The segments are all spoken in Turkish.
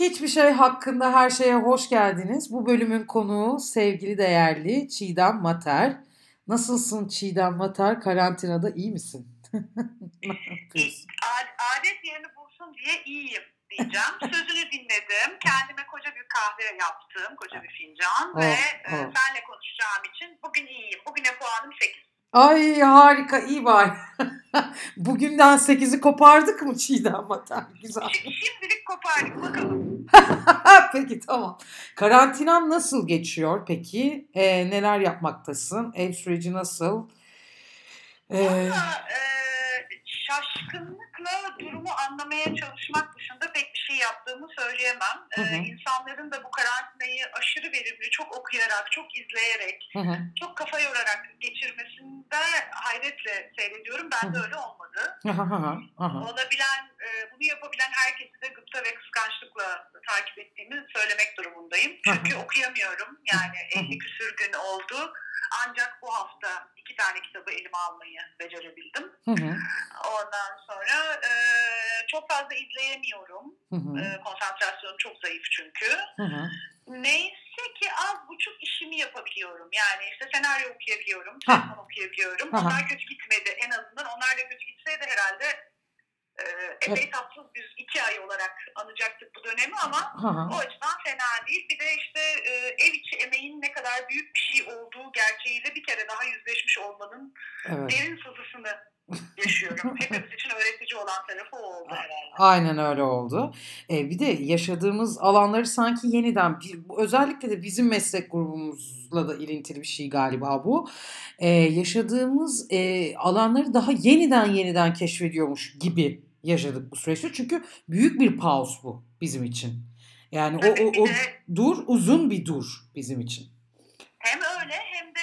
Hiçbir şey hakkında her şeye hoş geldiniz. Bu bölümün konuğu sevgili değerli Çiğdem Mater. Nasılsın Çiğdem Mater? Karantinada iyi misin? ne yapıyorsun? Adet yerini bulsun diye iyiyim diyeceğim. Sözünü dinledim. Kendime koca bir kahve yaptım. Koca bir fincan. Oh, ve oh. e, senle konuşacağım için bugün iyiyim. Bugüne puanım 8. Ay harika iyi var. Bugünden 8'i kopardık mı Çiğdem Mater? Güzel. Şi- Şimdilik kopardık bakalım. peki tamam. Karantinan nasıl geçiyor peki? Ee, neler yapmaktasın? Ev süreci nasıl? Ee, Valla e, şaşkınlıkla durumu anlamaya çalışmak dışında pek bir şey yaptığımı söyleyemem. Hı hı. insanların da bu karantinayı aşırı verimli, çok okuyarak, çok izleyerek, hı hı, çok kafa yorarak geçirmesinde hayretle seyrediyorum. Ben de Hı. öyle olmadı. olabilen, e, bunu yapabilen herkesi de gıpta ve kıskançlıkla takip ettiğimi söylemek durumundayım. Çünkü Hı okuyamıyorum. Yani Hı hı. 50 küsür gün oldu. Ancak bu hafta iki tane kitabı elime almayı becerebildim. Hı hı, Ondan sonra çok fazla izleyemiyorum. hı hı, E, konsantrasyonum çok zayıf çünkü. hı hı. Neyse ki az buçuk işimi yapabiliyorum. Yani işte senaryo okuyabiliyorum, telefon okuyabiliyorum. Aha. Onlar kötü gitmedi en azından. Onlar da kötü gitseydi herhalde e, epey tatsız bir iki ay olarak anacaktık bu dönemi ama Hı hı. o açıdan fena değil. Bir de işte e, ev içi emeğin ne kadar büyük bir şey olduğu gerçeğiyle bir kere daha yüzleşmiş olmanın Evet. derin sızısını yaşıyorum. Hepimiz için öğretici olan tarafı o oldu herhalde. Aynen öyle oldu. Ee, bir de yaşadığımız alanları sanki yeniden bir, özellikle de bizim meslek grubumuzla da ilintili bir şey galiba bu. Ee, yaşadığımız e, alanları daha yeniden yeniden keşfediyormuş gibi yaşadık bu süreçte. Çünkü büyük bir paus bu bizim için. Yani o, Tabii o, o dur uzun bir dur bizim için. Hem öyle hem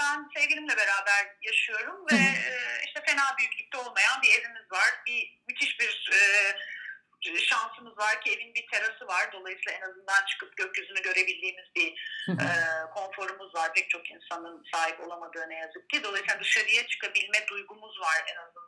ben sevgilimle beraber yaşıyorum ve e, işte fena büyüklükte olmayan bir evimiz var. Bir müthiş bir e, şansımız var ki evin bir terası var. Dolayısıyla en azından çıkıp gökyüzünü görebildiğimiz bir e, konforumuz var. Pek çok insanın sahip olamadığı ne yazık ki. Dolayısıyla dışarıya çıkabilme duygumuz var en azından.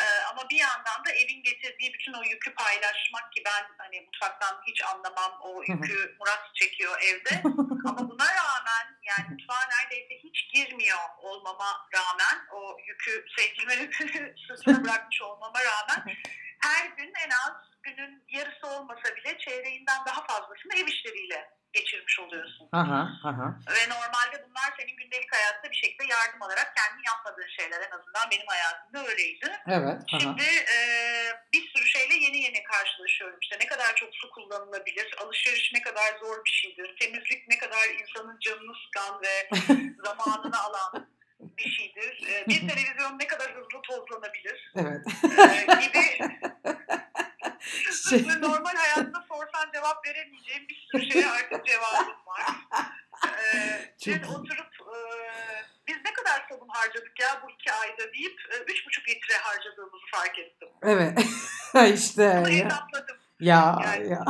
Ee, ama bir yandan da evin getirdiği bütün o yükü paylaşmak ki ben hani mutfaktan hiç anlamam o yükü Murat çekiyor evde. ama buna rağmen yani mutfağa neredeyse hiç girmiyor olmama rağmen o yükü sevgilimin sırtına bırakmış olmama rağmen her gün en az günün yarısı olmasa bile çeyreğinden daha fazlasını ev işleriyle geçirmiş oluyorsun. Aha, aha. Ve normalde bunlar senin gündelik hayatta bir şekilde yardım alarak kendin yapmadığın şeyler en azından benim hayatımda öyleydi. Evet. Aha. Şimdi e, bir sürü şeyle yeni yeni karşılaşıyorum. İşte ne kadar çok su kullanılabilir, alışveriş ne kadar zor bir şeydir, temizlik ne kadar insanın canını sıkan ve zamanını alan bir şeydir. E, bir televizyon ne kadar hızlı tozlanabilir Evet. e, gibi Şey- normal hayatta sorsan cevap veremeyeceğim bir sürü şeye artık cevabım var. Ee, oturup e, biz ne kadar sabun harcadık ya bu iki ayda deyip e, üç buçuk litre harcadığımızı fark ettim. Evet. işte Bunu ya. hesapladım. Ya Yani- ya.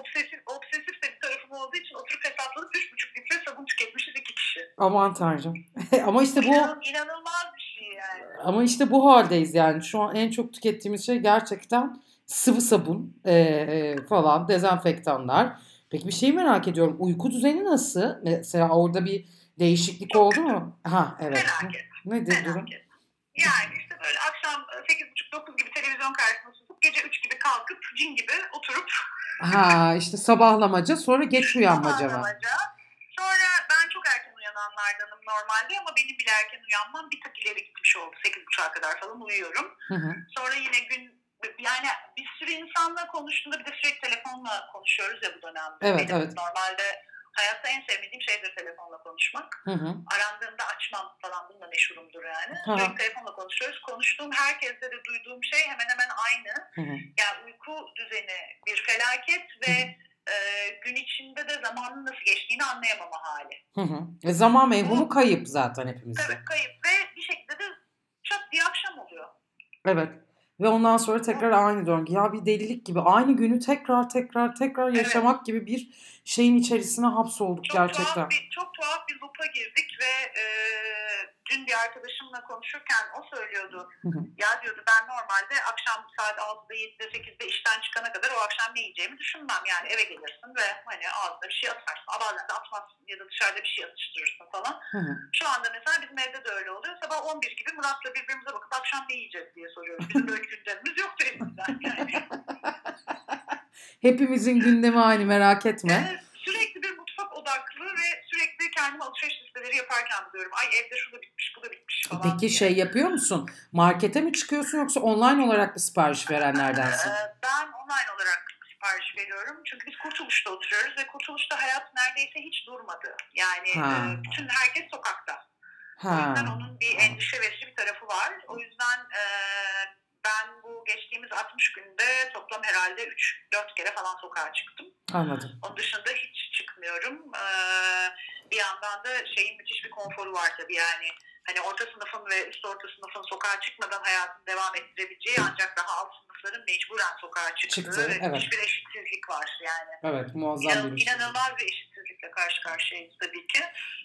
Obsesif, obsesif de bir tarafım olduğu için oturup hesapladık üç buçuk litre sabun tüketmişiz iki kişi. Aman tanrım. ama işte bu İnan, inanılmaz bir şey yani. ama işte bu haldeyiz yani. Şu an en çok tükettiğimiz şey gerçekten sıvı sabun e, e, falan, dezenfektanlar. Peki bir şey merak ediyorum. Uyku düzeni nasıl? Mesela orada bir değişiklik Çok oldu kötü. mu? Ha evet. Felaket. Nedir durum? Felaket. Yani işte böyle akşam 8.30-9 gibi televizyon karşısına susup gece 3 gibi kalkıp cin gibi oturup Ha işte sabahlamaca sonra geç uyanmaca var. Sonra ben uyananlardanım normalde ama benim bile erken uyanmam bir tık ileri gitmiş oldu. 8.30'a kadar falan uyuyorum. Hı hı. Sonra yine gün yani bir sürü insanla konuştuğumda bir de sürekli telefonla konuşuyoruz ya bu dönemde. Evet, Benim evet. Normalde hayatta en sevmediğim şeydir telefonla konuşmak. Hı hı. Arandığımda açmam falan bununla meşhurumdur yani. Hı. Sürekli telefonla konuşuyoruz. Konuştuğum herkeste de duyduğum şey hemen hemen aynı. Hı hı. Yani uyku düzeni bir felaket ve e, gün içinde de zamanın nasıl geçtiğini anlayamama hali. Hı hı. E zaman mevhumu kayıp zaten hepimizde. Tabii kayıp ve bir şekilde de çat diye akşam oluyor. Evet. Ve ondan sonra tekrar aynı döngü. Ya bir delilik gibi aynı günü tekrar tekrar tekrar Evet. yaşamak gibi bir şeyin içerisine hapsolduk Çok gerçekten. tuhaf bir çok tuhaf bir loop'a girdik ve e, dün bir arkadaşımla konuşurken o söylüyordu. ya diyordu ben normalde akşam saat 6'da 7'de 8'de işten çıkana kadar o akşam ne yiyeceğimi düşünmem. Yani eve gelirsin ve hani ağzına bir şey atarsın. Bazen de atmazsın ya da dışarıda bir şey atıştırırsın falan. Şu anda mesela bizim evde de öyle oluyor. Sabah 11 gibi Murat'la birbirimize bakıp akşam ne yiyeceğiz diye soruyoruz. Bizim böyle gündemimiz yok elimizden yani. Hepimizin gündemi aynı merak etme. Evet, sürekli bir mutfak odaklı ve sürekli kendime alışveriş listeleri yaparken buluyorum. Ay evde şu da bitmiş, bu da bitmiş falan. Peki diye. şey yapıyor musun? Markete mi çıkıyorsun yoksa online olarak mı sipariş verenlerdensin? Ee, Ben online olarak sipariş veriyorum. Çünkü biz Kurtuluş'ta oturuyoruz ve Kurtuluş'ta hayat neredeyse hiç durmadı. Yani Ha. e, bütün herkes sokakta. O Ha. yüzden onun bir endişe verici bir tarafı var. O yüzden e, ben bu geçtiğimiz 60 günde toplam herhalde 3-4 kere falan sokağa çıktım. Anladım. Onun dışında hiç çıkmıyorum. Ee, bir yandan da şeyin müthiş bir konforu var tabii yani. Hani orta sınıfın ve üst orta sınıfın sokağa çıkmadan hayatını devam ettirebileceği ancak daha alt sınıfların mecburen sokağa çıktığı Çıktı, ve evet. müthiş bir eşitsizlik var yani. Evet muazzam İnan, bir inanılmaz bir eşitsizlikle karşı karşıyayız tabii ki.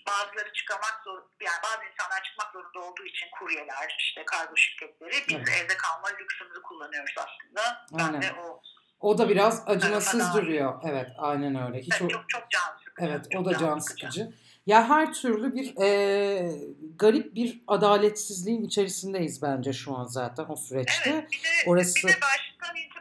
Bazıları çıkamak zor, yani bazı insanlar çıkmak zorunda olduğu için kuryeler, işte kargo şirketleri, biz Evet. evde kalma lüksümüzü kullanıyoruz aslında. Ben Aynen. de o O da biraz acımasız duruyor. Evet aynen öyle. Hiç o... çok çok can sıkıcı. Evet o çok da can sıkıcı. Ya her türlü bir e, garip bir adaletsizliğin içerisindeyiz bence şu an zaten o süreçte. Evet, bir de, Orası- bir de baştan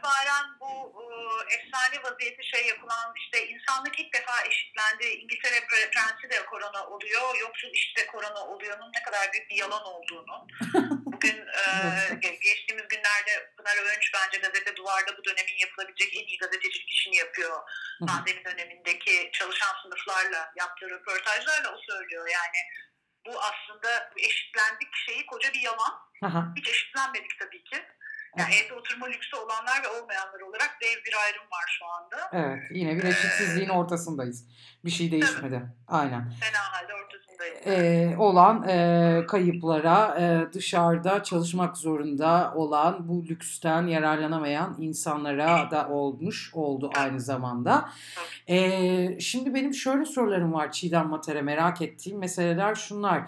itibaren bu e, efsane vaziyeti şey yapılan işte insanlık ilk defa eşitlendi. İngiltere pre- prensi de korona oluyor, yoksul işte korona oluyor'nun ne kadar büyük bir yalan olduğunu. Bugün e, ge- geçtiğimiz günlerde Pınar Öğünç bence gazete duvarda bu dönemin yapılabilecek en iyi gazetecilik işini yapıyor. Pandemi dönemindeki çalışan sınıflarla yaptığı röportajlarla o söylüyor. Yani bu aslında eşitlendik şeyi koca bir yalan. Aha, Hiç eşitlenmedik tabii ki. Yani evde oturma lüksü olanlar ve olmayanlar olarak dev bir ayrım var şu anda. evet yine bir eşitsizliğin ortasındayız. Bir şey değişmedi. Aynen. Fena halde ortasındayız. e, olan e, kayıplara e, dışarıda çalışmak zorunda olan bu lüksten yararlanamayan insanlara da olmuş oldu aynı zamanda. E, şimdi benim şöyle sorularım var Çiğdem Mater'e merak ettiğim meseleler şunlar.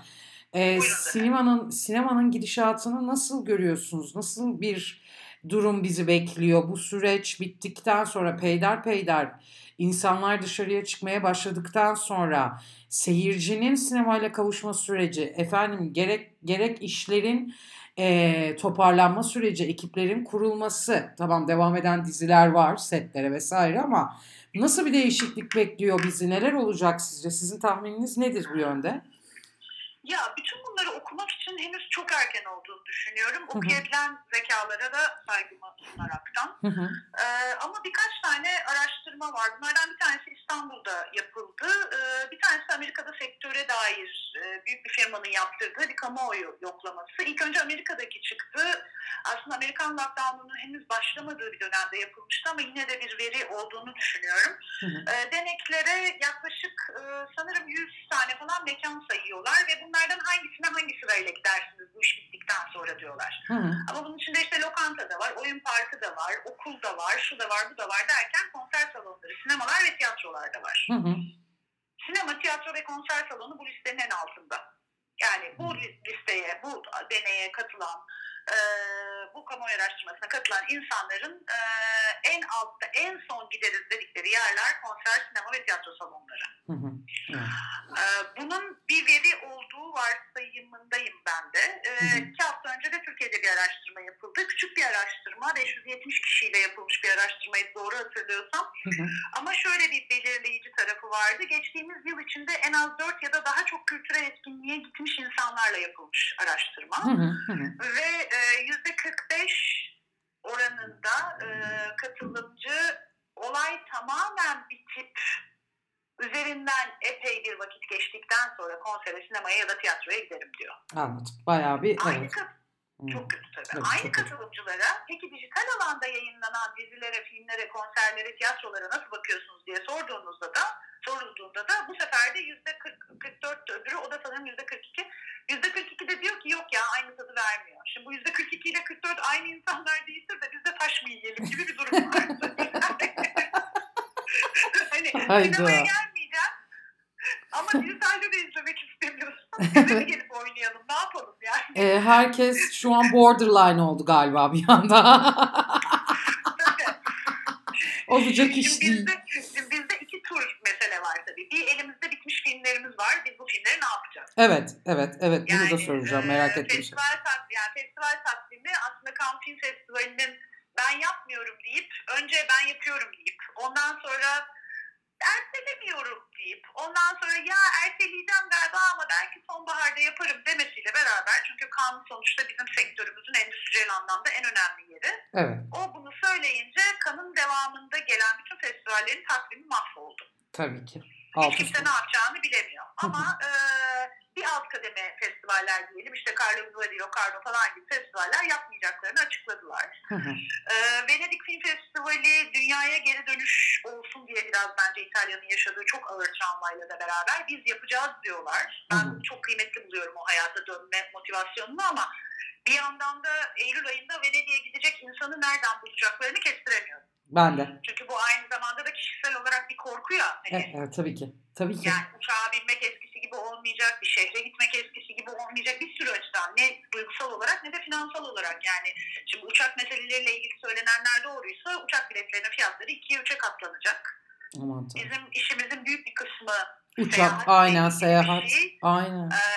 E, Buyurun. sinemanın sinemanın gidişatını nasıl görüyorsunuz? Nasıl bir durum bizi bekliyor? Bu süreç bittikten sonra peyder insanlar dışarıya çıkmaya başladıktan sonra seyircinin sinemayla kavuşma süreci, efendim gerek gerek işlerin e, toparlanma süreci, ekiplerin kurulması, tamam devam eden diziler var, setlere vesaire ama nasıl bir değişiklik bekliyor bizi? Neler olacak sizce? Sizin tahmininiz nedir bu yönde? Ya bütün bunları okumak için henüz çok erken olduğunu düşünüyorum. Okuyabilen zekalara da saygımı sunaraktan. Hı hı. Ee, ama birkaç tane araştırma var. Bunlardan bir tanesi İstanbul'da yapıldı. Ee, bir tanesi Amerika'da sektöre dair e, büyük bir firmanın yaptırdığı bir kamuoyu yoklaması. İlk önce Amerika'daki çıktı. Aslında Amerikan lockdown'unun henüz başlamadığı bir dönemde yapılmıştı ama yine de bir veri olduğunu düşünüyorum. Hı hı. Ee, deneklere yaklaşık e, sanırım 100 tane falan mekan sayıyorlar ve bunlardan hangisine hangi sırayla gidersiniz bu iş bittikten sonra diyorlar. Hı. Ama bunun içinde işte lokanta da var, oyun parkı da var, okul da var, şu da var, bu da var derken konser salonları, sinemalar ve tiyatrolar da var. Hı hı. Sinema, tiyatro ve konser salonu bu listenin en altında. Yani bu li- listeye, bu deneye katılan, e, bu kamuoyu araştırmasına katılan insanların e, en altta, en son gideriz dedikleri yerler konser, sinema ve tiyatro salonları. Hı hı. Evet. Ee, Bunun bir veri olduğu varsayımındayım ben de. Ee, Hı hı. iki hafta önce de Türkiye'de bir araştırma yapıldı. Küçük bir araştırma, 570 kişiyle yapılmış bir araştırmayı doğru hatırlıyorsam. Hı hı. Ama şöyle bir belirleyici tarafı vardı. Geçtiğimiz yıl içinde en az 4 ya da daha çok kültürel etkinliğe gitmiş insanlarla yapılmış araştırma. Hı hı. Hı. Ve e, yüzde 45 oranında e, katılımcı olay tamamen bitip üzerinden epey bir vakit geçtikten sonra konsere, sinemaya ya da tiyatroya giderim diyor. Anladım. Bayağı bir Aynı evet. kat- Hı. çok kötü tabii. Evet, Aynı çok kötü. katılımcılara peki dijital alanda yayınlanan dizilere, filmlere, konserlere, tiyatrolara nasıl bakıyorsunuz diye sorduğunuzda da sorulduğunda da bu sefer de yüzde 40, 44 öbürü o da sanırım yüzde 42. Yüzde 42 de diyor ki yok ya aynı tadı vermiyor. Şimdi bu yüzde 42 ile 44 aynı insanlar değilse de biz de taş mı yiyelim gibi bir durum var. hani Hayda. sinemaya gelmeyeceğim ama dijitalde de izlemek istemiyorsun. Bize mi gelip oynayalım ne yapalım e, herkes şu an borderline oldu galiba bir anda. Olacak iş değil. Bizde, bizde iki tür mesele var tabii. Bir elimizde bitmiş filmlerimiz var. Biz bu filmleri Evet, evet, evet. Bunu Yani, da soracağım. Merak e, ettiğim şey. Festival takvimi, yani festival takvimi aslında Cannes Film Festivali'nin ben yapmıyorum deyip, önce ben yapıyorum deyip, ondan sonra ertelemiyorum deyip, ondan sonra ya erteleyeceğim galiba ama belki sonbaharda yaparım demesiyle beraber çünkü Cannes sonuçta bizim sektörümüzün endüstriyel anlamda en önemli yeri. Evet, O bunu söyleyince Cannes'ın devamında gelen bütün festivallerin takvimi mahvoldu. tabii ki. Hiç kimse ne yapacağını bilemiyor. Ama e, bir alt kademe festivaller diyelim işte Carlo Vivari, Locarno falan gibi festivaller yapmayacaklarını açıkladılar. E, Venedik Film Festivali dünyaya geri dönüş olsun diye biraz bence İtalya'nın yaşadığı çok ağır travmayla da beraber biz yapacağız diyorlar. Ben çok kıymetli buluyorum o hayata dönme motivasyonunu ama bir yandan da Eylül ayında Venedik'e gidecek insanı nereden bulacaklarını kestiremiyorum. Ben de. Çünkü bu aynı zamanda da kişisel olarak bir korku ya. Hani Evet, evet, tabii ki. Tabii ki. yani uçağa binmek eskisi gibi olmayacak, bir şehre gitmek eskisi gibi olmayacak bir sürü açıdan. Ne duygusal olarak ne de finansal olarak yani. Şimdi uçak meseleleriyle ilgili söylenenler doğruysa uçak biletlerinin fiyatları ikiye üçe katlanacak. Aman tanrım. Bizim işimizin büyük bir kısmı Uçak, seyahat aynen seyahat. şey. Aynen. Ee,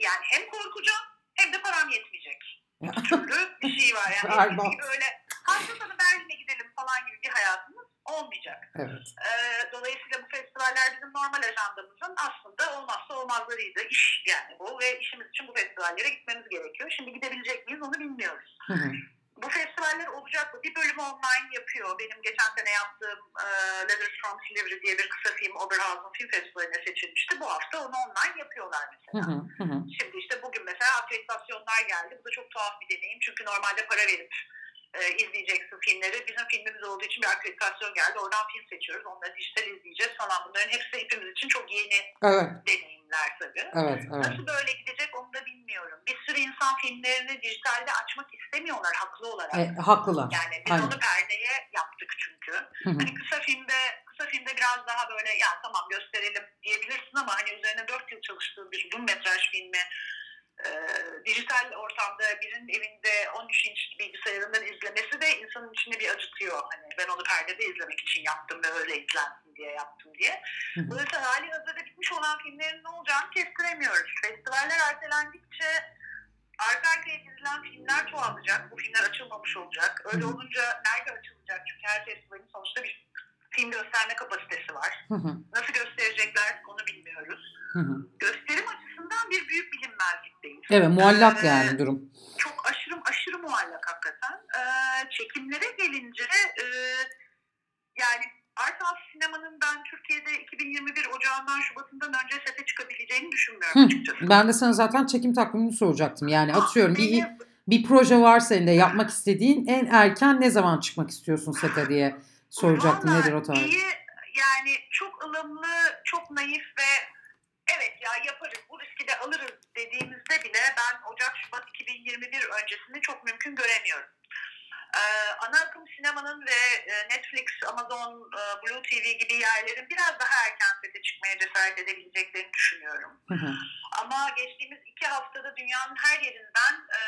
yani hem korkacağım hem de param yetmeyecek. Türlü bir şey var. Yani Berbat. öyle hafta sonu Berlin'e gidelim falan gibi bir hayatımız olmayacak. Evet. Ee, dolayısıyla bu festivaller bizim normal ajandamızın aslında olmazsa olmazlarıydı. İş yani bu ve işimiz için bu festivallere gitmemiz gerekiyor. Şimdi gidebilecek miyiz onu bilmiyoruz. Hı hı. Bu festivaller olacak mı? Bir bölümü online yapıyor. Benim geçen sene yaptığım e, Letters from Silivri diye bir kısa film Oberhausen Film Festivali'ne seçilmişti. Bu hafta onu online yapıyorlar mesela. hı. Hı hı. Şimdi işte bugün mesela akreditasyonlar geldi. Bu da çok tuhaf bir deneyim. Çünkü normalde para verip e, izleyeceksin filmleri. Bizim filmimiz olduğu için bir akreditasyon geldi. Oradan film seçiyoruz. Onları dijital izleyeceğiz falan. Bunların hepsi hepimiz için çok yeni Evet, deneyimler tabii. evet, evet. Nasıl böyle gidecek onu da bilmiyorum. Bir sürü insan filmlerini dijitalde açmak istemiyorlar haklı olarak. E, haklılar. Yani biz Aynen. onu perdeye yaptık çünkü. Hani kısa filmde kısa filmde biraz daha böyle ya tamam gösterelim diyebilirsin ama hani üzerine 4 yıl çalıştığın bir uzun metraj filmi e, dijital ortamda birinin evinde 13 inç bilgisayarından izlemesi de insanın içine bir acıtıyor. Hani ben onu perdede izlemek için yaptım ve öyle izlensin diye yaptım diye. Dolayısıyla hali hazırda bitmiş olan filmlerin ne olacağını kestiremiyoruz. Festivaller ertelendikçe arka arkaya dizilen filmler çoğalacak. Bu filmler açılmamış olacak. Öyle olunca nerede açılacak? Çünkü her festivalin sonuçta bir film gösterme kapasitesi var. Nasıl gösterecekler onu bilmiyoruz. Gösterim açısından bir büyük bilinmezlikteyiz. Evet, muallak Ee, yani durum. Çok aşırı aşırı muallak hakikaten. Ee, çekimlere gelince e, yani Art House sinemanın ben Türkiye'de 2021 Ocağından Şubat'ından önce sete çıkabileceğini düşünmüyorum Hı, açıkçası. ben de sana zaten çekim takvimini soracaktım. Yani atıyorum bir, Benim- bir proje varsa elinde yapmak istediğin en erken ne zaman çıkmak istiyorsun sete diye soracaktım. Vallahi Nedir o tarih? iyi, yani çok ılımlı, çok naif ve evet ya yaparız, bu riski de alırız dediğimizde bile ben Ocak, Şubat 2021 öncesini çok mümkün göremiyorum. Ee, ana akım sinemanın ve e, Netflix, Amazon, e, Blue TV gibi yerlerin biraz daha erken sete çıkmaya cesaret edebileceklerini düşünüyorum. Hı hı. Ama geçtiğimiz iki haftada dünyanın her yerinden e,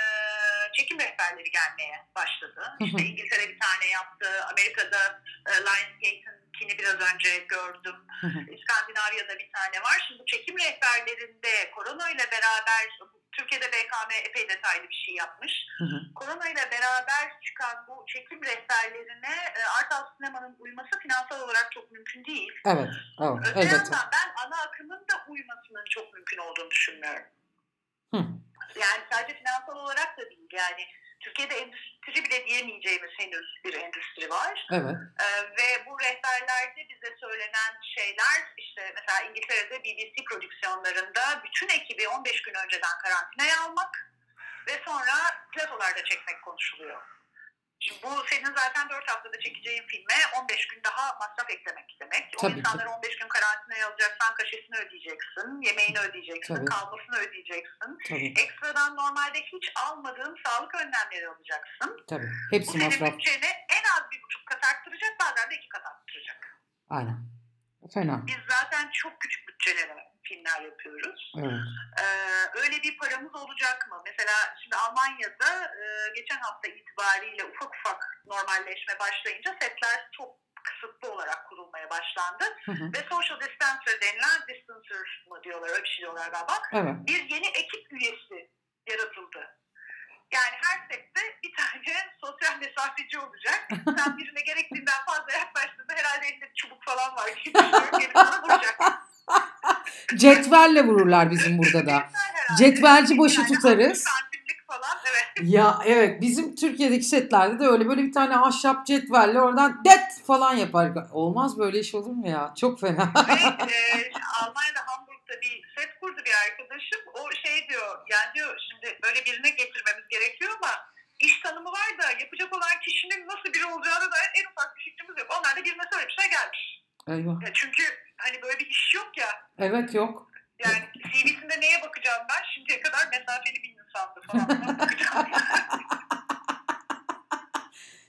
çekim rehberleri gelmeye başladı. Hı hı. İşte İngiltere bir tane yaptı, Amerika'da e, Lionsgate'inkini biraz önce gördüm. Hı hı. İskandinavya'da bir tane var. Şimdi bu çekim rehberlerinde korona ile beraber Türkiye'de BKM epey detaylı bir şey yapmış. Hı hı. Korona ile beraber çıkan bu çekim rehberlerine e, Art House sinemanın uyması finansal olarak çok mümkün değil. Evet, evet, Öte elbette. yandan ben ana akımın da uymasının çok mümkün olduğunu düşünmüyorum. Hı. Yani sadece finansal olarak da değil. Yani Türkiye'de endüstri bile diyemeyeceğimiz henüz bir endüstri var. Evet. Ee, ve bu rehberlerde bize söylenen şeyler işte mesela İngiltere'de BBC prodüksiyonlarında bütün ekibi 15 gün önceden karantinaya almak ve sonra platolarda çekmek konuşuluyor. Şimdi bu senin zaten 4 haftada çekeceğin filme 15 gün daha masraf eklemek demek. O Tabii insanları 15 gün karantinaya alacaksan kaşesini ödeyeceksin, yemeğini ödeyeceksin, Tabii. kalmasını ödeyeceksin. Tabii, Ekstradan normalde hiç almadığın sağlık önlemleri alacaksın. tabii. Bu Hepsi senin masraf. bütçeni en az bir buçuk kat arttıracak bazen de iki kat arttıracak. Aynen. Fena. Biz zaten çok küçük bütçelere filmler yapıyoruz. Evet. Ee, öyle bir paramız olacak mı? Mesela şimdi Almanya'da e, geçen hafta itibariyle ufak ufak normalleşme başlayınca setler çok kısıtlı olarak kurulmaya başlandı. Hı hı. Ve social distancer denilen distancer mı diyorlar öyle bir şey diyorlar galiba. Evet. Bir yeni ekip üyesi yaratıldı. Yani her sette bir tane sosyal mesafeci olacak. Sen birine gerektiğinden fazla yaklaştığında herhalde elinde çubuk falan var. Gelip sana vuracak. Cetvelle vururlar bizim burada da. Cetvelci başı tutarız. 60 santimlik falan evet. Ya evet bizim Türkiye'deki setlerde de öyle böyle bir tane ahşap cetvelle oradan det falan yapar. Olmaz böyle iş olur mu ya? Çok fena. Ve e, Almanya'da Hamburg'da bir set kurdu bir arkadaşım. O şey diyor yani diyor şimdi böyle birine getirmemiz gerekiyor ama iş tanımı var da yapacak olan kişinin nasıl biri olacağına dair en ufak bir fikrimiz yok. Onlar da birine söylemişler gelmiş. Eyvah. Ya çünkü hani böyle bir iş yok ya. Evet yok. Yani CV'sinde neye bakacağım ben? Şimdiye kadar mesafeli bir insandı falan. Bakacağım.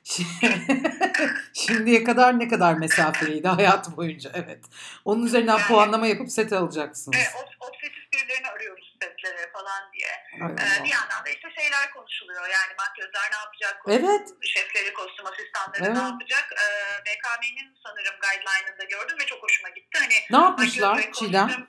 Şimdiye kadar ne kadar mesafeliydi hayatı boyunca evet. Onun üzerinden Yani- puanlama yapıp set alacaksınız. Evet, ob- obsesif birilerini arıyoruz setlere falan diye. Ee, bir yandan da işte şeyler konuşuluyor. Yani makyözler ne yapacak? Evet. Şefleri, kostüm asistanları Evet. ne yapacak? Ee, BKM'nin sanırım guideline'ında gördüm ve çok hoşuma gitti. Hani Ne yapmışlar Çiğdem?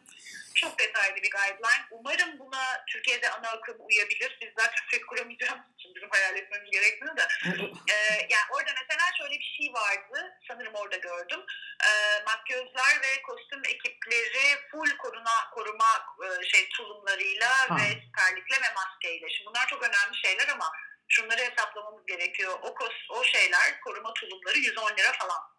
Çok detaylı bir guideline. Umarım buna Türkiye'de ana akım uyabilir. Biz zaten set kuramayacağımız için bizim hayal etmemiz gerekmiyor da. Ee, yani orada mesela şöyle bir şey vardı. Sanırım orada gördüm. Ee, makyözler ve kostüm ekipleri full koruna koruma e, şey tulumlarıyla Ha. ve siperlikle ve maskeyle. Şimdi bunlar çok önemli şeyler ama şunları hesaplamamız gerekiyor. O kos, o şeyler koruma tulumları 110 lira falan.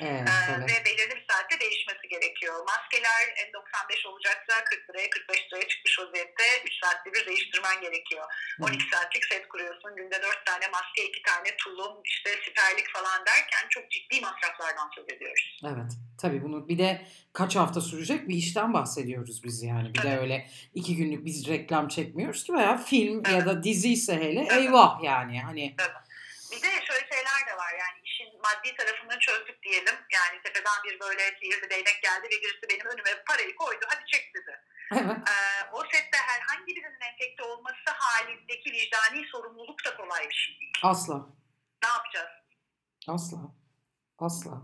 Evet, Ee, evet. ve belirli bir saatte değişmesi gerekiyor. Maskeler N95 olacaksa 40 liraya 45 liraya çıkmış vaziyette 3 saatte bir değiştirmen gerekiyor. 12 saatlik set kuruyorsun. Günde 4 tane maske, 2 tane tulum, işte siperlik falan derken çok ciddi masraflardan söz ediyoruz. Evet. Tabii bunu bir de kaç hafta sürecek bir işten bahsediyoruz biz yani. Bir de öyle iki günlük biz reklam çekmiyoruz ki veya film ya da dizi ise hele eyvah yani. Hani Bir de şöyle şeyler de var yani maddi tarafını çözdük diyelim. Yani tepeden bir böyle sihirli değnek geldi ve birisi benim önüme parayı koydu hadi çek dedi. Ee, o sette herhangi birinin enfekte olması halindeki vicdani sorumluluk da kolay bir şey değil. Asla. Ne yapacağız? Asla. Asla.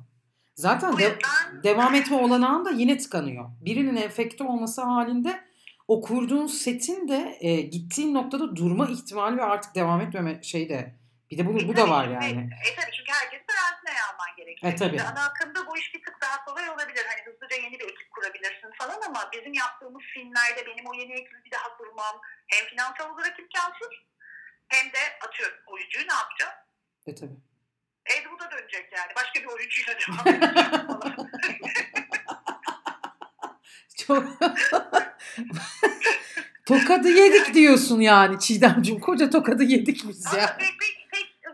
Zaten de- yüzden devam etme olanağın da yine tıkanıyor. Birinin enfekte olması halinde o kurduğun setin de e, gittiğin noktada durma ihtimali ve artık devam etmeme şey de bir de bu, bu da var yani. E tabii çünkü herkes karantinaya alman gerekiyor. E, tabii. Şimdi ana akımda bu iş bir tık daha kolay olabilir. Hani hızlıca yeni bir ekip kurabilirsin falan ama bizim yaptığımız filmlerde benim o yeni ekibi bir daha kurmam hem finansal olarak imkansız hem de atıyorum oyuncuyu ne yapacağım? E tabii. Ed Wood'a dönecek yani. Başka bir oyuncuyla devam edeceğim falan. Çok Tokadı yedik diyorsun yani Çiğdemciğim. Koca tokadı yedik biz Ama ya. pek,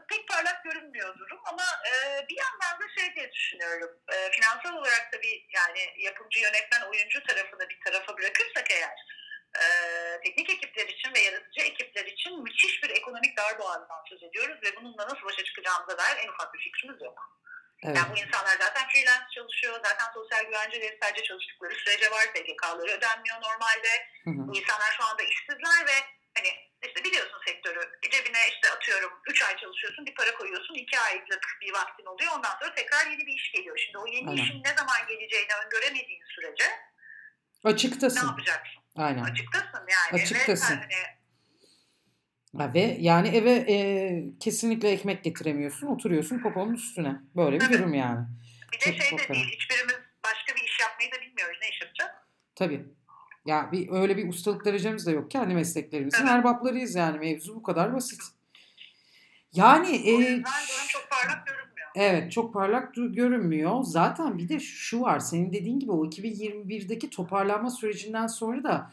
pek parlak görünmüyor durum ama e, bir yandan da şey diye düşünüyorum. E, finansal olarak tabii yani yapımcı, yönetmen, oyuncu tarafını bir tarafa bırakırsak eğer e, teknik ekipler için ve yaratıcı ekipler için müthiş bir ekonomik darboğazdan söz ediyoruz ve bununla nasıl başa çıkacağımıza dair en ufak bir fikrimiz yok. Evet. Yani bu insanlar zaten freelance çalışıyor, zaten sosyal güvence ve sadece çalıştıkları sürece var, SGK'ları ödenmiyor normalde. Hı hı. Bu insanlar şu anda işsizler ve hani işte biliyorsun sektörü cebine işte atıyorum 3 ay çalışıyorsun bir para koyuyorsun 2 aylık bir vaktin oluyor ondan sonra tekrar yeni bir iş geliyor. Şimdi o yeni Aynen. işin ne zaman geleceğini öngöremediğin sürece ne Açıktasın. yapacaksın? Aynen. Açıktasın yani. Açıktasın. Ve hani, Ha, Ve yani eve e, kesinlikle ekmek getiremiyorsun. Oturuyorsun poponun üstüne. Böyle bir durum yani. bir de Çok- şey de değil hiçbirimiz başka bir iş yapmayı da bilmiyoruz. Ne iş yapacağız? Tabii. Ya bir öyle bir ustalık derecemiz de yok. Kendi mesleklerimizin Evet. erbaplarıyız yani. Mevzu bu kadar basit. Yani e, durum çok parlak görünmüyor. Evet çok parlak görünmüyor. Zaten bir de şu var senin dediğin gibi o 2021'deki toparlanma sürecinden sonra da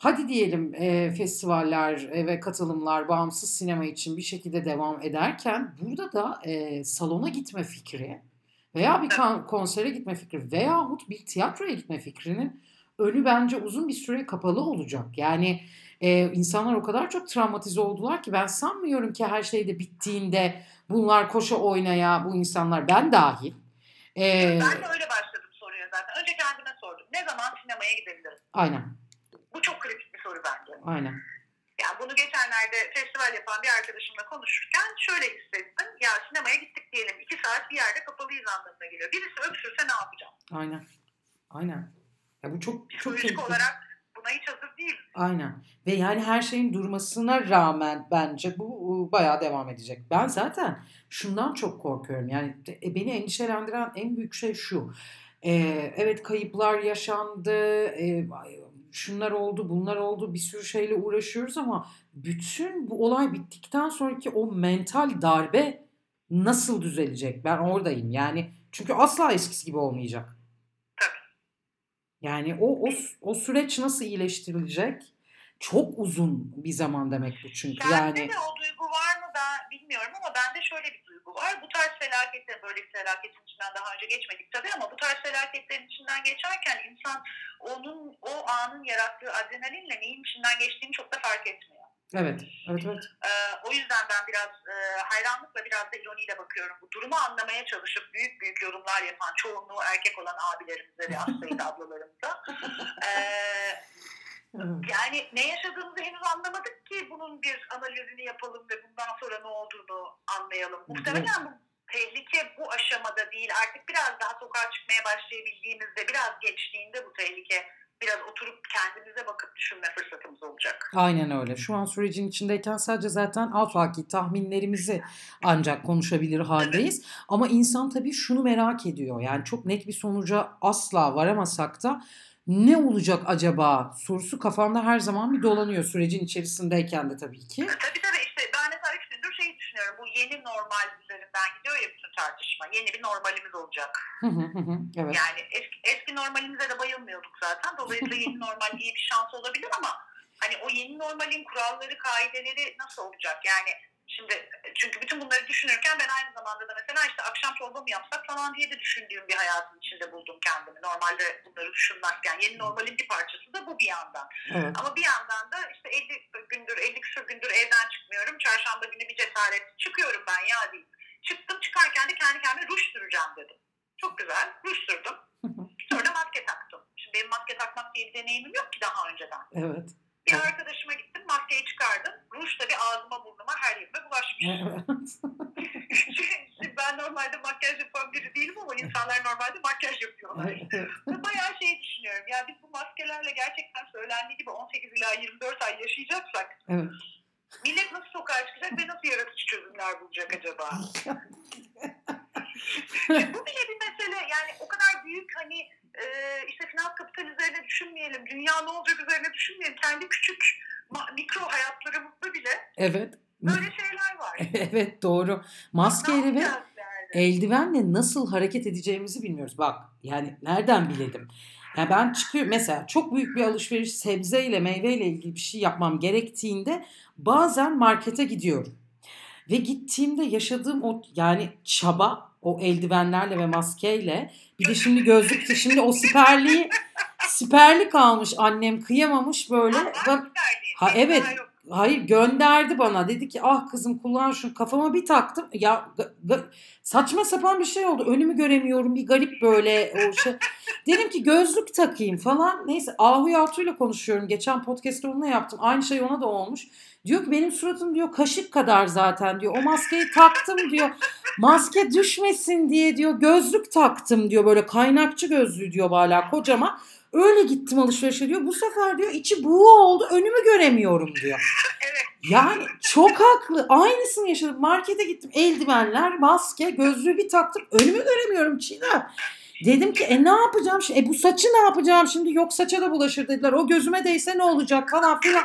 hadi diyelim e, festivaller ve katılımlar bağımsız sinema için bir şekilde devam ederken burada da e, salona gitme fikri veya bir konsere gitme fikri veyahut bir tiyatroya gitme fikrinin önü bence uzun bir süre kapalı olacak. Yani e, insanlar o kadar çok travmatize oldular ki ben sanmıyorum ki her şey de bittiğinde bunlar koşa oynaya bu insanlar ben dahil. E, Ben de öyle başladım soruya zaten. Önce kendime sordum. Ne zaman sinemaya gidebilirim? Aynen. Bu çok kritik bir soru bence. Aynen. Yani bunu geçenlerde festival yapan bir arkadaşımla konuşurken şöyle hissettim. Ya sinemaya gittik diyelim. iki saat bir yerde kapalıyız anlamına geliyor. Birisi öksürse ne yapacağım? Aynen. Aynen. Ya bu çok çok Psikolojik tehlikeli. olarak buna hiç hazır değiliz. Aynen. Ve yani her şeyin durmasına rağmen bence bu bayağı devam edecek. Ben zaten şundan çok korkuyorum. Yani e, beni endişelendiren en büyük şey şu. E, evet kayıplar yaşandı. e, şunlar oldu, bunlar oldu. Bir sürü şeyle uğraşıyoruz ama bütün bu olay bittikten sonraki o mental darbe nasıl düzelecek? Ben oradayım. Yani çünkü asla eskisi gibi olmayacak. Yani o o o süreç nasıl iyileştirilecek? Çok uzun bir zaman demek bu çünkü. Yani de o duygu var mı ben bilmiyorum ama bende şöyle bir duygu var. Bu tarz felaketler, böyle bir felaketin içinden daha önce geçmedik tabii ama bu tarz felaketlerin içinden geçerken insan onun o anın yarattığı adrenalinle neyin içinden geçtiğini çok da fark etmiyor. evet, evet, evet. Ee, o yüzden ben biraz e, hayranlıkla biraz da ironiyle bakıyorum. Bu durumu anlamaya çalışıp büyük büyük yorumlar yapan çoğunluğu erkek olan abilerimize ve sayıda ablalarımıza. Ee. Yani ne yaşadığımızı henüz anlamadık ki bunun bir analizini yapalım ve bundan sonra ne olduğunu anlayalım. Muhtemelen bu tehlike bu aşamada değil. Artık biraz daha sokağa çıkmaya başlayabildiğimizde, biraz geçtiğinde bu tehlike biraz oturup kendimize bakıp düşünme fırsatımız olacak. Aynen öyle. Şu an sürecin içindeyken sadece zaten afaki tahminlerimizi ancak konuşabilir haldeyiz. Ama insan tabii şunu merak ediyor. Yani çok net bir sonuca asla varamasak da ne olacak acaba sorusu kafamda her zaman bir dolanıyor sürecin içerisindeyken de tabii ki. Tabii tabii işte ben mesela üç gündür şey düşünüyorum. Bu yeni normal üzerinden gidiyor ya bütün tartışma. Yeni bir normalimiz olacak. Evet. Yani eski, eski normalimize de bayılmıyorduk zaten. Dolayısıyla yeni normal iyi bir şans olabilir ama hani o yeni normalin kuralları, kaideleri nasıl olacak? Yani şimdi çünkü bütün bunları düşünürken ben aynı zamanda da mesela işte akşam çorba mı yapsak falan diye de düşündüğüm bir hayatın içinde buldum kendimi. Normalde bunları düşünmezken yeni normalin bir parçası da bu bir yandan. Evet. Ama bir yandan da işte 50 gündür, 50 küsur gündür evden çıkmıyorum. Çarşamba günü bir cesaret çıkıyorum ben ya değil. Çıktım çıkarken de kendi kendime ruj süreceğim dedim. Çok güzel. Ruj sürdüm. Sonra maske taktım. Şimdi benim maske takmak diye bir deneyimim yok ki daha önceden. Evet. Bir arkadaşıma gittim, maskeyi çıkardım. Ruj da bir ağzıma burnuma her yerime bulaşmış. Evet. Ben normalde makyaj yapan biri değilim ama insanlar normalde makyaj yapıyorlar. Ve bayağı şey düşünüyorum. Ya biz bu maskelerle gerçekten söylendiği gibi 18 ila 24 ay yaşayacaksak Evet. millet nasıl sokağa çıkacak ve nasıl yaratıcı çözümler bulacak acaba? Bu bile bir mesele. Yani o kadar büyük hani e, işte finans kapital üzerine düşünmeyelim. Dünya ne olacak üzerine düşünmeyelim. Kendi küçük mikro hayatlarımızda bile Evet. böyle şeyler var. Evet doğru. Maskeyle ve eldivenle nasıl hareket edeceğimizi bilmiyoruz. Bak yani nereden bilelim? Yani ben çıkıyorum mesela çok büyük bir alışveriş sebzeyle meyveyle ilgili bir şey yapmam gerektiğinde bazen markete gidiyorum. Ve gittiğimde yaşadığım o yani çaba o eldivenlerle ve maskeyle bir de şimdi gözlük şimdi o siperliği siperli kalmış annem kıyamamış böyle. Bak? Ha, evet. Hayır gönderdi bana. Dedi ki ah kızım kullan şunu. Kafama bir taktım. Ya saçma sapan bir şey oldu. Önümü göremiyorum. Bir garip böyle o şey. Dedim ki gözlük takayım falan. Neyse Ahu Yalçı'yla konuşuyorum. Geçen podcast'te onunla yaptım. Aynı şey ona da olmuş. Diyor ki benim suratım diyor kaşık kadar zaten diyor. O maskeyi taktım diyor. Maske düşmesin diye diyor. Gözlük taktım diyor. Böyle kaynakçı gözlüğü diyor hala kocaman. Öyle gittim alışverişe diyor. Bu sefer diyor içi buğu oldu önümü göremiyorum diyor. Evet. Yani çok haklı. Aynısını yaşadım. Markete gittim. Eldivenler, maske, gözlüğü bir taktım. Önümü göremiyorum Çiğdem. Dedim ki e ne yapacağım şimdi? E bu saçı ne yapacağım şimdi? Yok saça da bulaşır dediler. O gözüme değse ne olacak falan filan.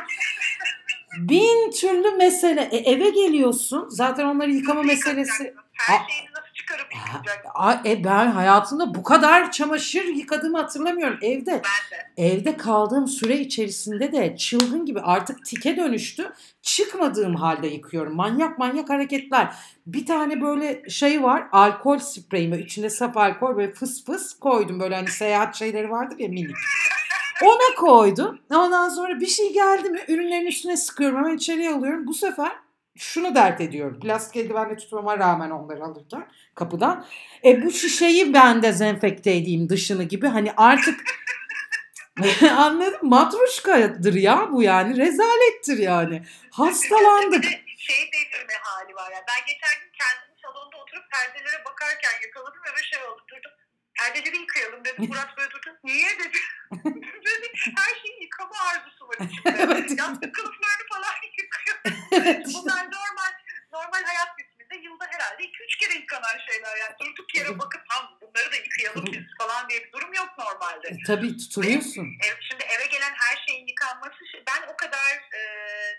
Bin türlü mesele. E, eve geliyorsun. Zaten onları yıkama meselesi. Her Aa. şeyini nasıl çıkarıp yıkacaksın? Ay, e, ben hayatımda bu kadar çamaşır yıkadığımı hatırlamıyorum. Evde Ben de. evde kaldığım süre içerisinde de çılgın gibi artık tike dönüştü. Çıkmadığım halde yıkıyorum. Manyak manyak hareketler. Bir tane böyle şey var. Alkol spreyim. Böyle içinde saf alkol böyle fıs fıs koydum. Böyle hani seyahat şeyleri vardır ya minik. Ona koydum. Ondan sonra bir şey geldi mi ürünlerin üstüne sıkıyorum. Hemen içeriye alıyorum. Bu sefer şunu dert ediyorum. Plastik eldivenle tutmama rağmen onları alırken kapıdan. E bu şişeyi ben dezenfekte edeyim dışını gibi. Hani artık Anladım. Matruşkadır ya bu yani. Rezalettir yani. Hastalandık. Şey delirme hali var ya. Ben geçen gün kendimi salonda oturup perdelere bakarken yakaladım ve şey oldu. Durdum. Perdeleri yıkayalım dedim. Murat böyle durdu. Niye dedi. dedi her şeyi yıkama arzusu var içimde. Evet. Yastık kılıflarını falan. Evet. Bunlar normal normal hayat biçiminde yılda herhalde 2-3 kere yıkanan şeyler. Yani durduk yere bakıp ha bunları da yıkayalım biz falan diye bir durum yok normalde. E, tabii tutuluyorsun. Ev, şimdi eve gelen her şeyin yıkanması şey- ben o kadar e,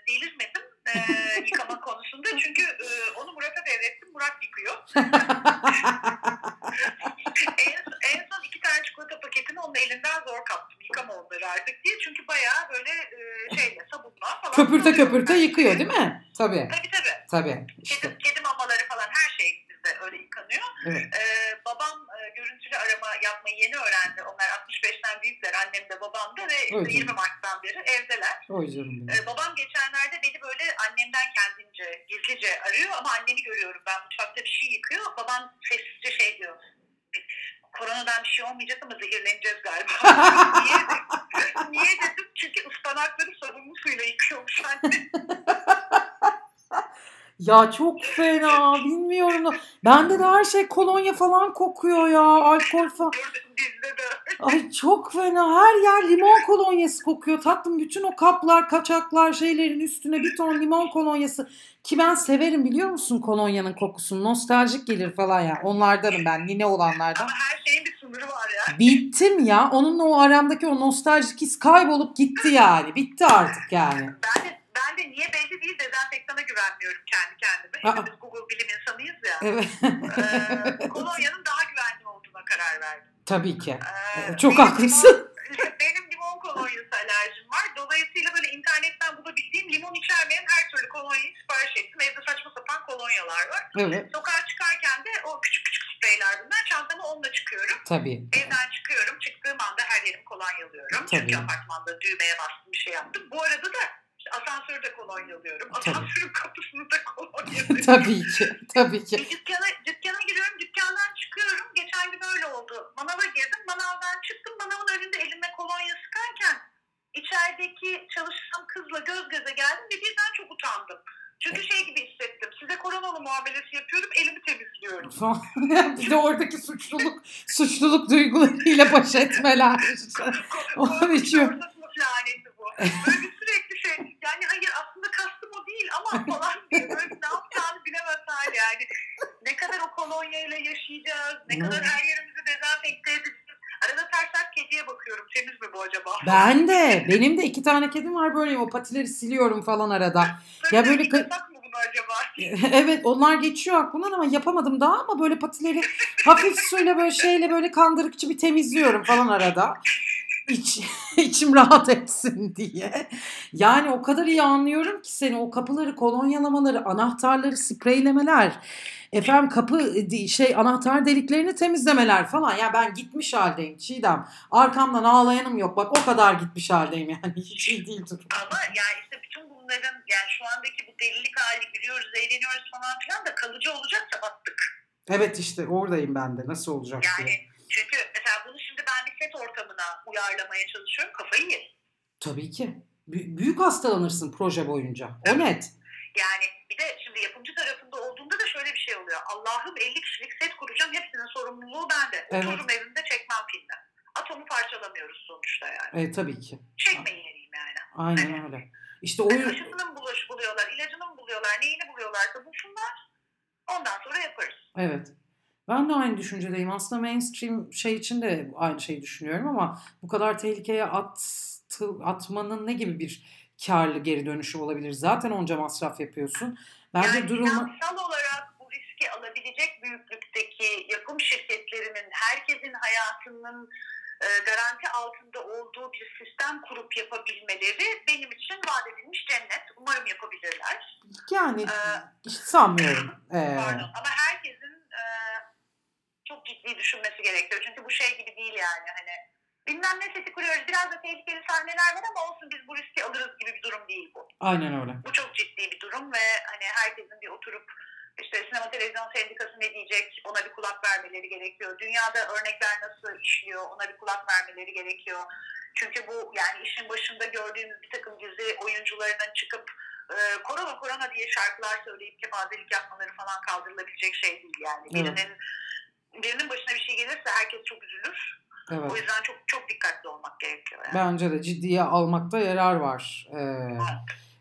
delirmedim e, yıkama konusunda çünkü e, onu Murat'a devrettim Murat yıkıyor. en, en son iki tane çikolata paketini onun elinden zor kaptım yıkama onları artık diye çünkü bayağı böyle e, şeyle sabunla falan. köpürte köpürte her yıkıyor değil mi? Tabii. Tabii tabii. Tabii. İşte. Kedi, kedi mamaları falan her şey bizde öyle yıkanıyor. Evet. Ee, babam e, görüntülü arama yapmayı yeni öğrendi. Onlar 65'ten büyükler annem de babam da ve Evet. 20 Mart'tan beri evdeler. Ee, babam geçenlerde beni böyle annemden kendince gizlice arıyor ama annemi görüyorum. Ben mutfakta bir şey yıkıyor. Babam sessizce şey diyor. Koronadan bir şey olmayacak ama zehirleneceğiz galiba. Niye? Niye dedim? Çünkü ıspanakları sabunlu suyla yıkıyormuş anne. Ya çok fena bilmiyorum. Bende de her şey kolonya falan kokuyor ya. Alkol falan. Dizide de. Ay çok fena. Her yer limon kolonyası kokuyor. Tatlım bütün o kaplar, kaçaklar şeylerin üstüne bir ton limon kolonyası. Ki ben severim biliyor musun kolonyanın kokusunu. Nostaljik gelir falan ya. Onlardanım ben. Nine olanlardan. Ama her şeyin bir sınırı var ya. Bittim ya. Onunla o aramdaki o nostaljik his kaybolup gitti yani. Bitti artık yani. Ben de, ben de niye belli değil dezenfektana güvenmiyorum kendi kendime. Aa. Hepimiz Google bilim insanıyız ya. Evet. Ee, kolonyanın daha güvenli olduğuna karar verdim. Tabii ki. Ee, Çok benim haklısın. limon- benim limon kolonyası alerjim var. Dolayısıyla böyle internetten bulabildiğim limon içermeyen her türlü kolonyayı sipariş ettim. Evde saçma sapan kolonyalar var. Evet. Sokağa çıkarken de o küçük küçük spreyler bunlar. Çantamı onunla çıkıyorum. Tabii. Evden çıkıyorum. Çıktığım anda her yerimi kolonyalıyorum. Tabii. Çünkü apartmanda düğmeye bastım bir şey yaptım. Bu arada da işte asansörde kolonyalıyorum. Asansörün kapısını da kolonyalıyorum. Tabii ki. Tabii ki. Bir dükkana, dükkana giriyorum, dükkandan çıkıyorum. Geçen gün öyle oldu. Manava girdim, manavdan çıktım. Manavın önünde elime kolonya sıkarken içerideki çalışan kızla göz göze geldim ve birden çok utandım. Çünkü şey gibi hissettim. Size koronalı muamelesi yapıyorum, elimi temizliyorum. Bir de oradaki suçluluk suçluluk duygularıyla baş etmeler. O biçim. Korkunç sınıf laneti bu. Böyle bir sürekli şey. Yani hayır aslında kastım o değil ama falan diye böyle ne yapacağını bilemez hal yani. Ne kadar o kolonyayla yaşayacağız, ne kadar her yerimizi dezenfekte edeceğiz. Arada ters ters kediye bakıyorum. Temiz mi bu acaba? Ben de. Benim de iki tane kedim var böyle o patileri siliyorum falan arada. Ya böyle acaba? evet onlar geçiyor aklımdan ama yapamadım daha ama böyle patileri hafif suyla böyle şeyle böyle kandırıkçı bir temizliyorum falan arada. İç, içim rahat etsin diye. Yani o kadar iyi anlıyorum ki seni o kapıları kolonyalamaları, anahtarları spreylemeler, efendim kapı di- şey anahtar deliklerini temizlemeler falan. Ya ben gitmiş haldeyim Çiğdem. Arkamdan ağlayanım yok. Bak o kadar gitmiş haldeyim yani. Hiç iyi değil durum. Ama yani işte bütün bunların yani şu andaki bu delilik hali gülüyoruz, eğleniyoruz falan filan da kalıcı olacaksa battık. Evet işte oradayım ben de. Nasıl olacak diye. Yani çünkü mesela bunu şimdi ben bir set ortamına uyarlamaya çalışıyorum. Kafayı yerim. Tabii ki. Bü- büyük hastalanırsın proje boyunca. O net. Yani bir de şimdi yapımcı tarafında olduğunda da şöyle bir şey oluyor. Allah'ım 50 kişilik set kuracağım. Hepsinin sorumluluğu bende. Evet. Otururum evimde çekmem filmi. Atomu parçalamıyoruz sonuçta yani. E, tabii ki. Çekmeyin yeriyim yani. Aynen öyle. İşte o Yani aşısını mı buluş, buluyorlar, ilacını mı buluyorlar, neyini buluyorlarsa bulsunlar. Ondan sonra yaparız. evet. Ben de aynı düşüncedeyim. Aslında mainstream şey için de aynı şeyi düşünüyorum ama bu kadar tehlikeye attı, atmanın ne gibi bir karlı geri dönüşü olabilir? Zaten onca masraf yapıyorsun. Bence yani durumu finansal olarak bu riski alabilecek büyüklükteki yapım şirketlerinin herkesin hayatının e, garanti altında olduğu bir sistem kurup yapabilmeleri benim için vaat edilmiş cennet. Umarım yapabilirler. yani Ee, hiç sanmıyorum. Ee, Pardon ama herkesin e, çok ciddi düşünmesi gerekiyor. Çünkü bu şey gibi değil yani hani bilmem ne seti kuruyoruz biraz da tehlikeli sahneler var ama olsun biz bu riski alırız gibi bir durum değil bu. aynen öyle. Bu çok ciddi bir durum ve hani herkesin bir oturup işte sinema televizyon sendikası ne diyecek ona bir kulak vermeleri gerekiyor. Dünyada örnekler nasıl işliyor ona bir kulak vermeleri gerekiyor. Çünkü bu yani işin başında gördüğümüz bir takım dizi oyuncularının çıkıp e, korona korona diye şarkılar söyleyip kepazelik yapmaları falan kaldırılabilecek şey değil yani. Evet. Birinin birinin başına bir şey gelirse herkes çok üzülür. O Evet. yüzden çok çok dikkatli olmak gerekiyor yani. Bence de ciddiye almakta yarar var.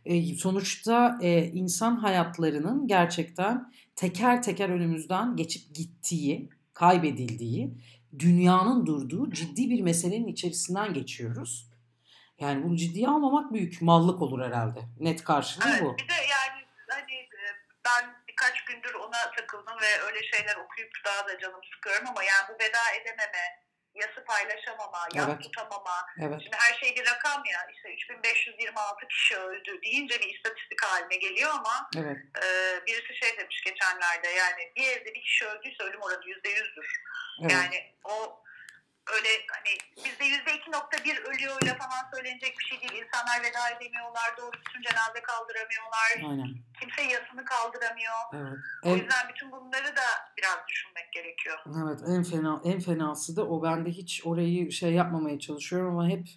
Ee, e, sonuçta e, insan hayatlarının gerçekten teker teker önümüzden geçip gittiği, kaybedildiği, dünyanın durduğu ciddi bir meselenin içerisinden geçiyoruz. Yani bunu ciddiye almamak büyük mallık olur herhalde. Net karşılığı Evet, bu. bir de yani hani e, ben birkaç gündür ona takıldım ve öyle şeyler okuyup daha da canım sıkıyorum ama yani bu veda edememe, yası paylaşamama, yas Evet. tutamama, Evet. şimdi her şey bir rakam ya işte 3526 kişi öldü deyince bir istatistik haline geliyor ama Evet. e, birisi şey demiş geçenlerde yani bir evde bir kişi öldüyse ölüm oranı %100'dür. Evet. Yani o öyle hani bizde yüzde iki nokta bir ölüyorla falan söylenecek bir şey değil. İnsanlar veda edemiyorlar, doğru düzgün cenaze kaldıramıyorlar, Aynen. kimse yasını kaldıramıyor. Evet. O En, yüzden bütün bunları da biraz düşünmek gerekiyor. evet en fena en fenası da o ben de hiç orayı şey yapmamaya çalışıyorum ama hep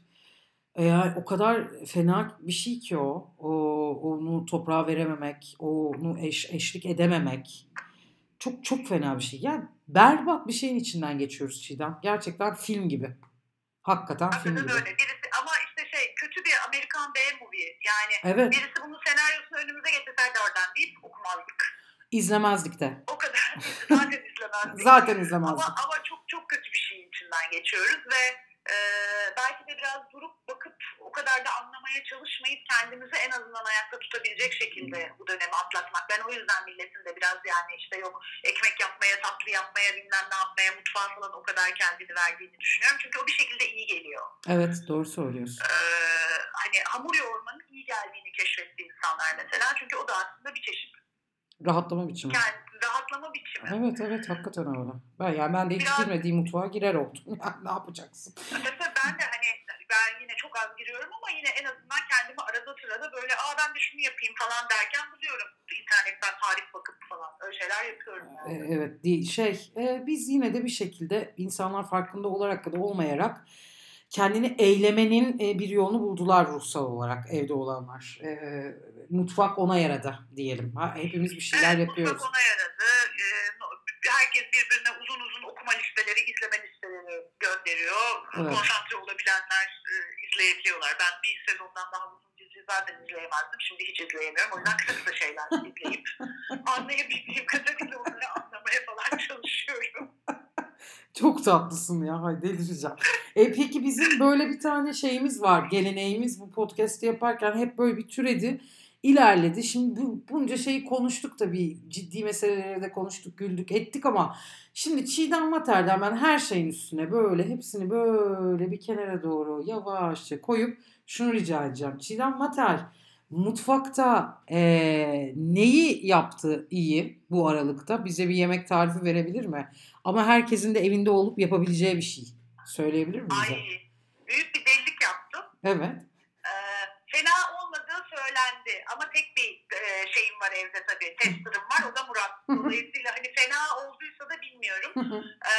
e, yani o kadar fena bir şey ki o. o onu toprağa verememek, onu eş, eşlik edememek. Çok çok fena bir şey. Yani berbat bir şeyin içinden geçiyoruz Çiğdem. Gerçekten film gibi. Hakikaten film Hakikaten gibi. öyle. Birisi, ama işte şey kötü bir Amerikan B-movie. Yani Evet, birisi bunun senaryosunu önümüze getirseydi oradan deyip okumazdık. izlemezdik de. O kadar. Zaten izlemezdik. Zaten izlemezdik. Ama, ama çok çok kötü bir şeyin içinden geçiyoruz ve e, belki de biraz durup bakıp o kadar da anlamaya çalışmayıp kendimizi en azından ayakta tutabilecek şekilde bu dönemi atlatmak. Ben o yüzden milletin de biraz yani işte yok ekmek yapmaya, tatlı yapmaya, bilmem ne yapmaya, mutfağa falan o kadar kendini verdiğini düşünüyorum. Çünkü o bir şekilde iyi geliyor. Evet, doğru söylüyorsun. Ee, hani hamur yoğurmanın iyi geldiğini keşfetti insanlar mesela. Çünkü o da aslında bir çeşit Rahatlama biçimi. kendi rahatlama biçimi. Evet, evet, hakikaten öyle. Ben yani ben de hiç Biraz- girmediğim mutfağa girer oldum. Yani ne yapacaksın? Mesela ben de hani ben yine çok az giriyorum ama yine en azından kendimi arada sırada böyle aa ben de şunu yapayım falan derken buluyorum. İnternetten tarif bakıp falan öyle şeyler yapıyorum E, yani. Evet, değil şey. e, biz yine de bir şekilde insanlar farkında olarak da olmayarak kendini eylemenin e, bir yolunu buldular ruhsal olarak evde olanlar. E, mutfak ona yaradı diyelim. Ha, hepimiz bir şeyler Evet, yapıyoruz. Mutfak ona yaradı. No- herkes birbirine uzun uzun okuma listeleri, izleme listeleri gönderiyor. Evet. Konsantre olabilenler e, izleyebiliyorlar. Ben bir sezondan daha uzun dizi zaten izleyemezdim. Şimdi hiç izleyemiyorum. O yüzden kısa kısa şeyler izleyip anlayabildiğim kadarıyla onları anlamaya falan çalışıyorum. Çok tatlısın ya. Hay delireceğim. E, peki bizim böyle bir tane şeyimiz var. Geleneğimiz bu podcast'i yaparken hep böyle bir türedi. ilerledi. Şimdi bu, bunca şeyi konuştuk tabii. Ciddi meseleleri de konuştuk, güldük, ettik ama şimdi Çiğdem Mater'den ben her şeyin üstüne böyle hepsini böyle bir kenara doğru yavaşça koyup şunu rica edeceğim. Çiğdem Mater mutfakta eee, neyi yaptı iyi bu aralıkta? Bize bir yemek tarifi verebilir mi? Ama herkesin de evinde olup yapabileceği bir şey. Söyleyebilir mi bize? Ay büyük bir delilik yaptım. Evet. Ee, fena olmadığı söylendi ama tek bir e, şeyim var evde tabii. Tester'ım var o da Murat. Dolayısıyla hani fena olduysa da bilmiyorum. Ee, e,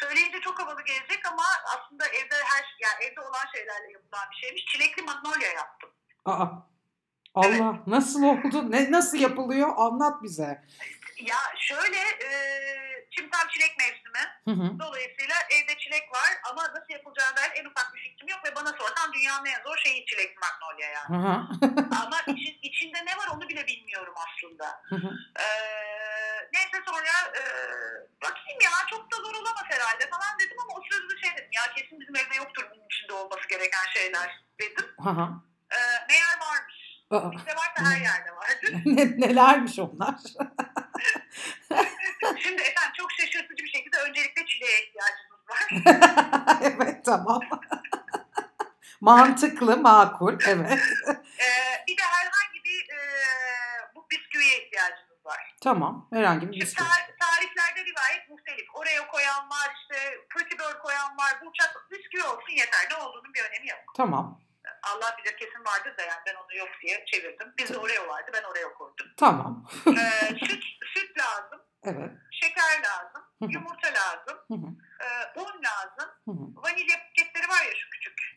söyleyince çok havalı gelecek ama aslında evde her yani evde olan şeylerle yapılan bir şeymiş. Çilekli magnolia yaptım. Aa. Allah nasıl oldu? Ne nasıl yapılıyor? Anlat bize. Ya şöyle e, şimdi tam çilek mevsimi. Hı hı. Dolayısıyla evde çilek var ama nasıl yapılacağına dair en ufak bir fikrim yok ve bana sorsan dünyanın en zor şeyi çilekli magnolia yani. Aha. ama için, içinde ne var onu bile bilmiyorum aslında. Hı hı. Ee, neyse sonra e, bakayım ya çok da zor olamaz herhalde falan dedim ama o sırada şey dedim ya kesin bizim evde yoktur bunun içinde olması gereken şeyler dedim. Aha. Ee, meğer varmış. Bizde varsa her yerde vardır. Ne, nelermiş onlar? Şimdi efendim çok şaşırtıcı bir şekilde öncelikle çileğe ihtiyacımız var. evet tamam. Mantıklı, makul. Evet. Ee, bir de herhangi bir e, bu bisküviye ihtiyacımız var. Tamam. Herhangi bir Şimdi bisküvi. tar- tariflerde rivayet muhtelif. Oraya koyan var, işte kötübör koyan var. Burçak bisküvi olsun yeter. Ne olduğunun bir önemi yok. Tamam. Allah bilir kesin vardır da yani ben onu yok diye çevirdim. Bizde Oreo vardı ben Oreo koydum. Tamam. Ee, süt lazım, Evet. şeker lazım, yumurta lazım, Hı hı. e, un lazım. Vanilya paketleri var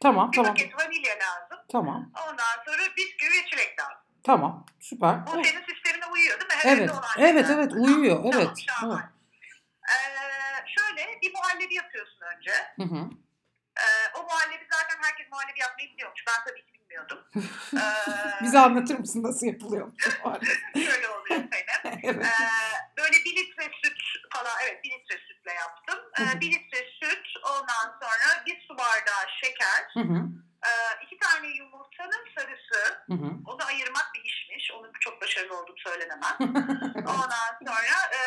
Tamam Bir tamam paket vanilya lazım. tamam Ondan sonra bisküvi ve çilek lazım. tamam süper. Bu Oh, senin sistemine uyuyor değil mi? Her Evet evet evet Tamam, uyuyor tamam, evet. Evet. Ee, şöyle bir muhallebi yapıyorsun önce. Hı hı. Ee, o muhallebi zaten herkes muhallebi yapmayı biliyormuş. Ben tabii ki bilmiyordum. Ee, Bize anlatır mısın nasıl yapılıyor? şöyle oluyor Zeynep. evet. Ee, böyle bir litre süt falan, evet bir litre sütle yaptım. Ee, bir litre süt, ondan sonra bir su bardağı şeker, Hı hı. e, iki tane yumurtanın sarısı, Hı hı. onu ayırmak bir işmiş. Onu çok başarılı olduğum söylenemez. Ondan sonra e,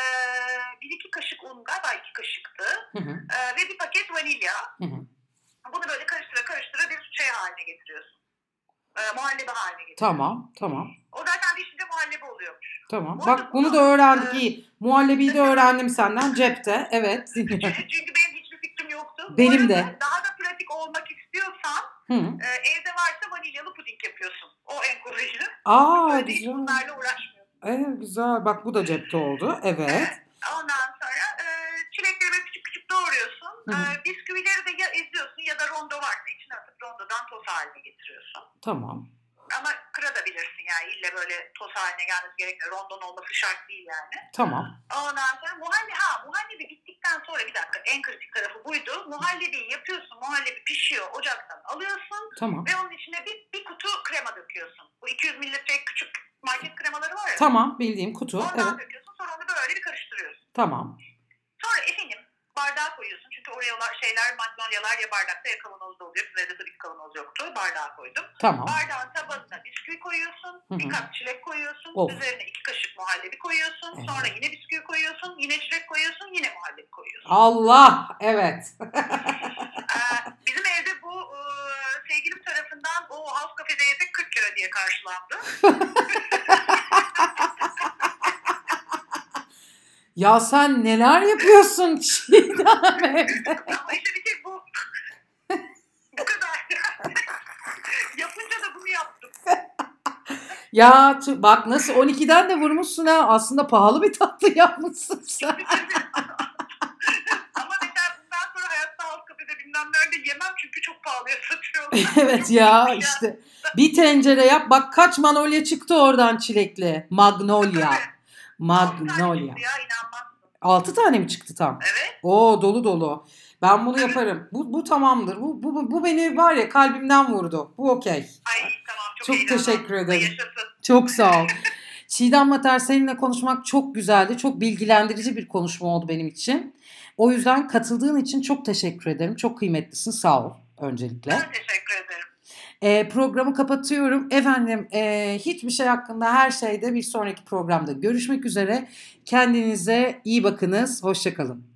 bir iki kaşık un, galiba iki kaşıktı. Hı hı. E, ve bir paket vanilya. Hı hı. Bunu böyle karıştıra karıştıra bir şey haline getiriyorsun. E, muhallebi haline getiriyorsun. Tamam tamam. O zaten pişince muhallebi oluyormuş. Tamam. Bu Bak bunu da öğrendik e, iyi. Muhallebiyi de öğrendim senden cepte. Evet. Çünkü, benim hiçbir fikrim yoktu. Benim de. Daha da pratik olmak istiyorsan Hı. e, evde varsa vanilyalı puding yapıyorsun. O en kolayı. Aa Böyle hiç güzel. bunlarla uğraşmıyorsun. Evet güzel. Bak bu da cepte oldu. Evet. Ondan sonra e, çilekleri böyle küçük küçük doğruyorsun. Hı hı. E, bisküvileri de ya eziyorsun ya da rondo varsa içine atıp rondodan toz haline getiriyorsun. Tamam. Ama kırabilirsin yani ille böyle toz haline gelmesi gerekmiyor. Rondon olması şart değil yani. Tamam. Ondan sonra muhallebi, ha muhallebi bittikten sonra bir dakika en kritik tarafı buydu. Muhallebiyi yapıyorsun, muhallebi pişiyor, ocaktan alıyorsun Tamam. ve onun içine bir, bir kutu krema döküyorsun. Bu 200 mililitre küçük market kremaları var ya. Tamam bildiğim kutu. Ondan Evet. döküyorsun sonra onu böyle bir karıştırıyorsun. Tamam. Sonra efendim bardağa koyuyorsun. Çünkü oraya şeyler magnolyalar ya bardakta ya kavanozda oluyor. Bizde de tabii ki kavanoz yoktu. Bardağa koydum. Tamam. Bardağın tabanına bisküvi koyuyorsun. Hı hı. Bir kap çilek koyuyorsun. Of. Üzerine iki kaşık muhallebi koyuyorsun. Evet. Sonra yine bisküvi koyuyorsun. Yine çilek koyuyorsun. Yine muhallebi koyuyorsun. Allah. Evet. Ee, bizim evde bu sevgilim tarafından o House Cafe'de yesek 40 lira diye karşılandı. Ya sen neler yapıyorsun Çiğdem evde? Ama işte bir tek bu bu kadar. Yapınca da bunu yaptım. Ya bak nasıl 12'den de vurmuşsun ha. Aslında pahalı bir tatlı yapmışsın sen. Ama mesela bundan sonra hayatta House Cafe'de bilmem nerede yemem çünkü çok pahalıya satıyorlar. evet ya işte. Bir tencere yap. Bak kaç manolya çıktı oradan çilekli. Magnolia. Magnolia. Ya. 6 tane mi çıktı tam? Evet. Oo dolu dolu. Ben bunu yaparım. Bu, bu tamamdır. Bu, bu, bu beni var ya kalbimden vurdu. Bu okey. Ay tamam çok, Çok teşekkür ederim. Yaşasın. Çok sağ ol. Çiğdem Mater seninle konuşmak çok güzeldi. Çok bilgilendirici bir konuşma oldu benim için. O yüzden katıldığın için çok teşekkür ederim. Çok kıymetlisin. Sağ ol öncelikle. Ben teşekkür ederim. Ee, programı kapatıyorum. Efendim e, hiçbir şey hakkında her şeyde bir sonraki programda görüşmek üzere. Kendinize iyi bakınız. Hoşçakalın.